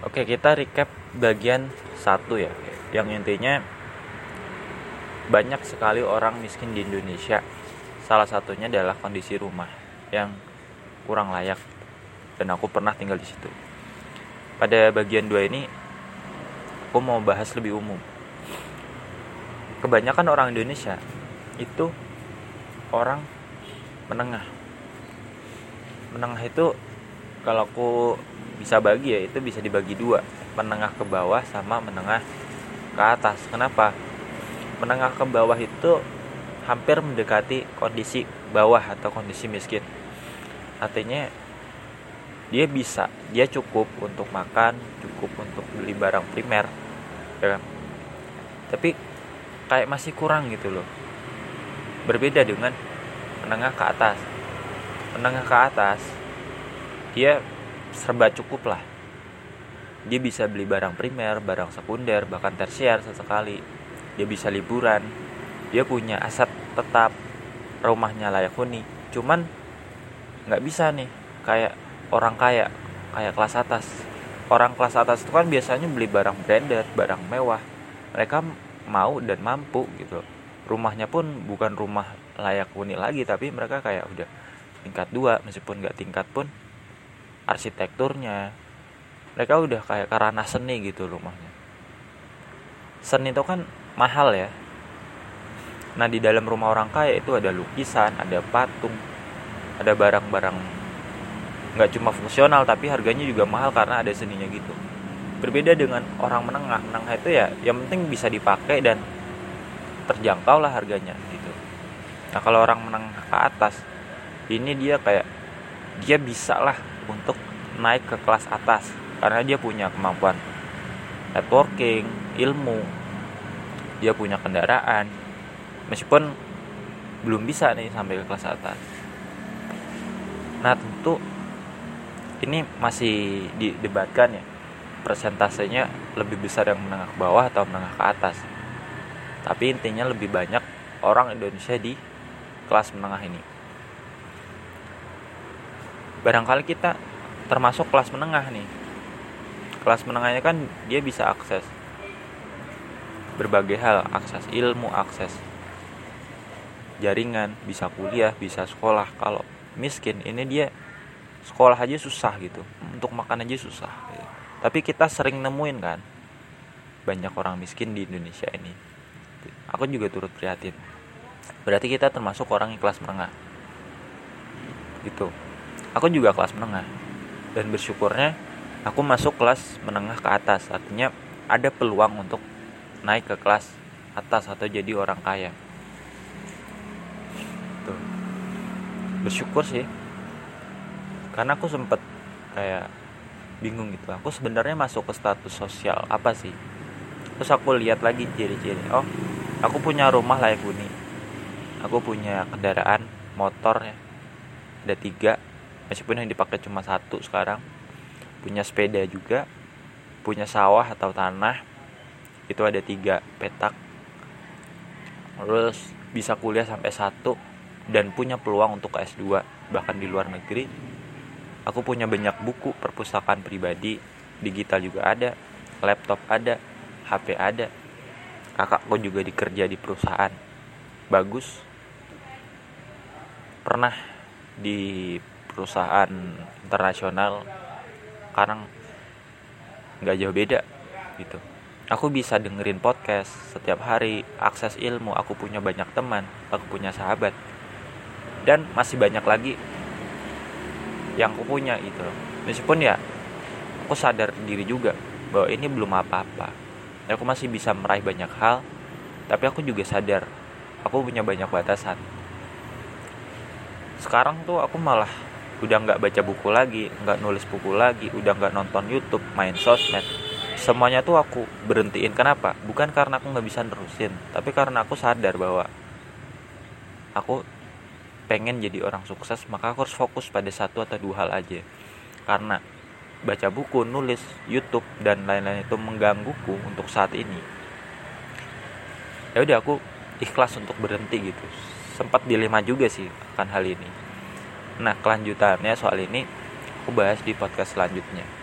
Oke, kita recap bagian satu ya. Yang intinya banyak sekali orang miskin di Indonesia. Salah satunya adalah kondisi rumah yang kurang layak. Dan aku pernah tinggal di situ. Pada bagian dua ini aku mau bahas lebih umum. Kebanyakan orang Indonesia itu orang menengah. Menengah itu kalau aku bisa bagi ya itu bisa dibagi dua. Menengah ke bawah sama menengah ke atas. Kenapa? Menengah ke bawah itu hampir mendekati kondisi bawah atau kondisi miskin. Artinya dia bisa dia cukup untuk makan cukup untuk beli barang primer ya kan? Tapi kayak masih kurang gitu loh. Berbeda dengan menengah ke atas. Menengah ke atas dia serba cukup lah. Dia bisa beli barang primer barang sekunder bahkan tersier sesekali. Dia bisa liburan. Dia punya aset tetap rumahnya layak huni. Cuman nggak bisa nih. Kayak orang kaya kayak kelas atas. Orang kelas atas itu kan biasanya beli barang branded barang mewah. Mereka mau dan mampu gitu. Rumahnya pun bukan rumah layak huni lagi tapi mereka kayak udah tingkat dua meskipun nggak tingkat pun arsitekturnya. Mereka udah kayak karena seni gitu rumahnya. Seni itu kan mahal ya. Nah di dalam rumah orang kaya itu ada lukisan ada patung ada barang-barang nggak cuma fungsional tapi harganya juga mahal karena ada seninya gitu. Berbeda dengan orang menengah. Menengah itu ya yang penting bisa dipakai dan terjangkau lah harganya gitu. Nah kalau orang menengah ke atas ini dia kayak dia bisa lah untuk naik ke kelas atas karena dia punya kemampuan networking, ilmu, dia punya kendaraan, meskipun belum bisa nih sampai ke kelas atas. Nah tentu ini masih didebatkan ya persentasenya lebih besar yang menengah ke bawah atau menengah ke atas. Tapi intinya lebih banyak orang Indonesia di kelas menengah ini barangkali kita termasuk kelas menengah nih. Kelas menengahnya kan dia bisa akses berbagai hal akses ilmu akses jaringan bisa kuliah bisa sekolah. Kalau miskin ini dia sekolah aja susah gitu. Untuk makan aja susah. Gitu. tapi kita sering nemuin kan banyak orang miskin di Indonesia ini. Aku juga turut prihatin. Berarti kita termasuk orang yang kelas menengah. Gitu aku juga kelas menengah. Dan bersyukurnya aku masuk kelas menengah ke atas. Artinya ada peluang untuk naik ke kelas atas atau jadi orang kaya. Tuh. bersyukur sih. Karena aku sempet kayak bingung gitu. Aku sebenarnya masuk ke status sosial apa sih? Terus aku lihat lagi ciri-ciri. Oh aku punya rumah layak huni. Aku punya kendaraan motor ya. Ada tiga meskipun yang dipakai cuma satu sekarang punya sepeda juga punya sawah atau tanah itu ada tiga petak. Terus bisa kuliah sampai satu dan punya peluang untuk S2 bahkan di luar negeri. Aku punya banyak buku perpustakaan pribadi digital juga ada laptop ada HP ada. Kakakku juga dikerja di perusahaan. Bagus. Pernah di perusahaan internasional sekarang nggak jauh beda gitu. Aku bisa dengerin podcast setiap hari akses ilmu aku punya banyak teman aku punya sahabat dan masih banyak lagi yang aku punya itu meskipun ya aku sadar diri juga bahwa ini belum apa-apa. Aku masih bisa meraih banyak hal tapi aku juga sadar aku punya banyak batasan. Sekarang tuh aku malah udah nggak baca buku lagi nggak nulis buku lagi udah nggak nonton YouTube main sosmed. Semuanya tuh aku berhentiin. Kenapa? Bukan karena aku nggak bisa nerusin tapi karena aku sadar bahwa aku pengen jadi orang sukses maka aku harus fokus pada satu atau dua hal aja. Karena baca buku nulis YouTube dan lain-lain itu menggangguku untuk saat ini. Ya udah aku ikhlas untuk berhenti gitu. Sempat dilema juga sih akan hal ini Nah kelanjutannya soal ini aku bahas di podcast selanjutnya.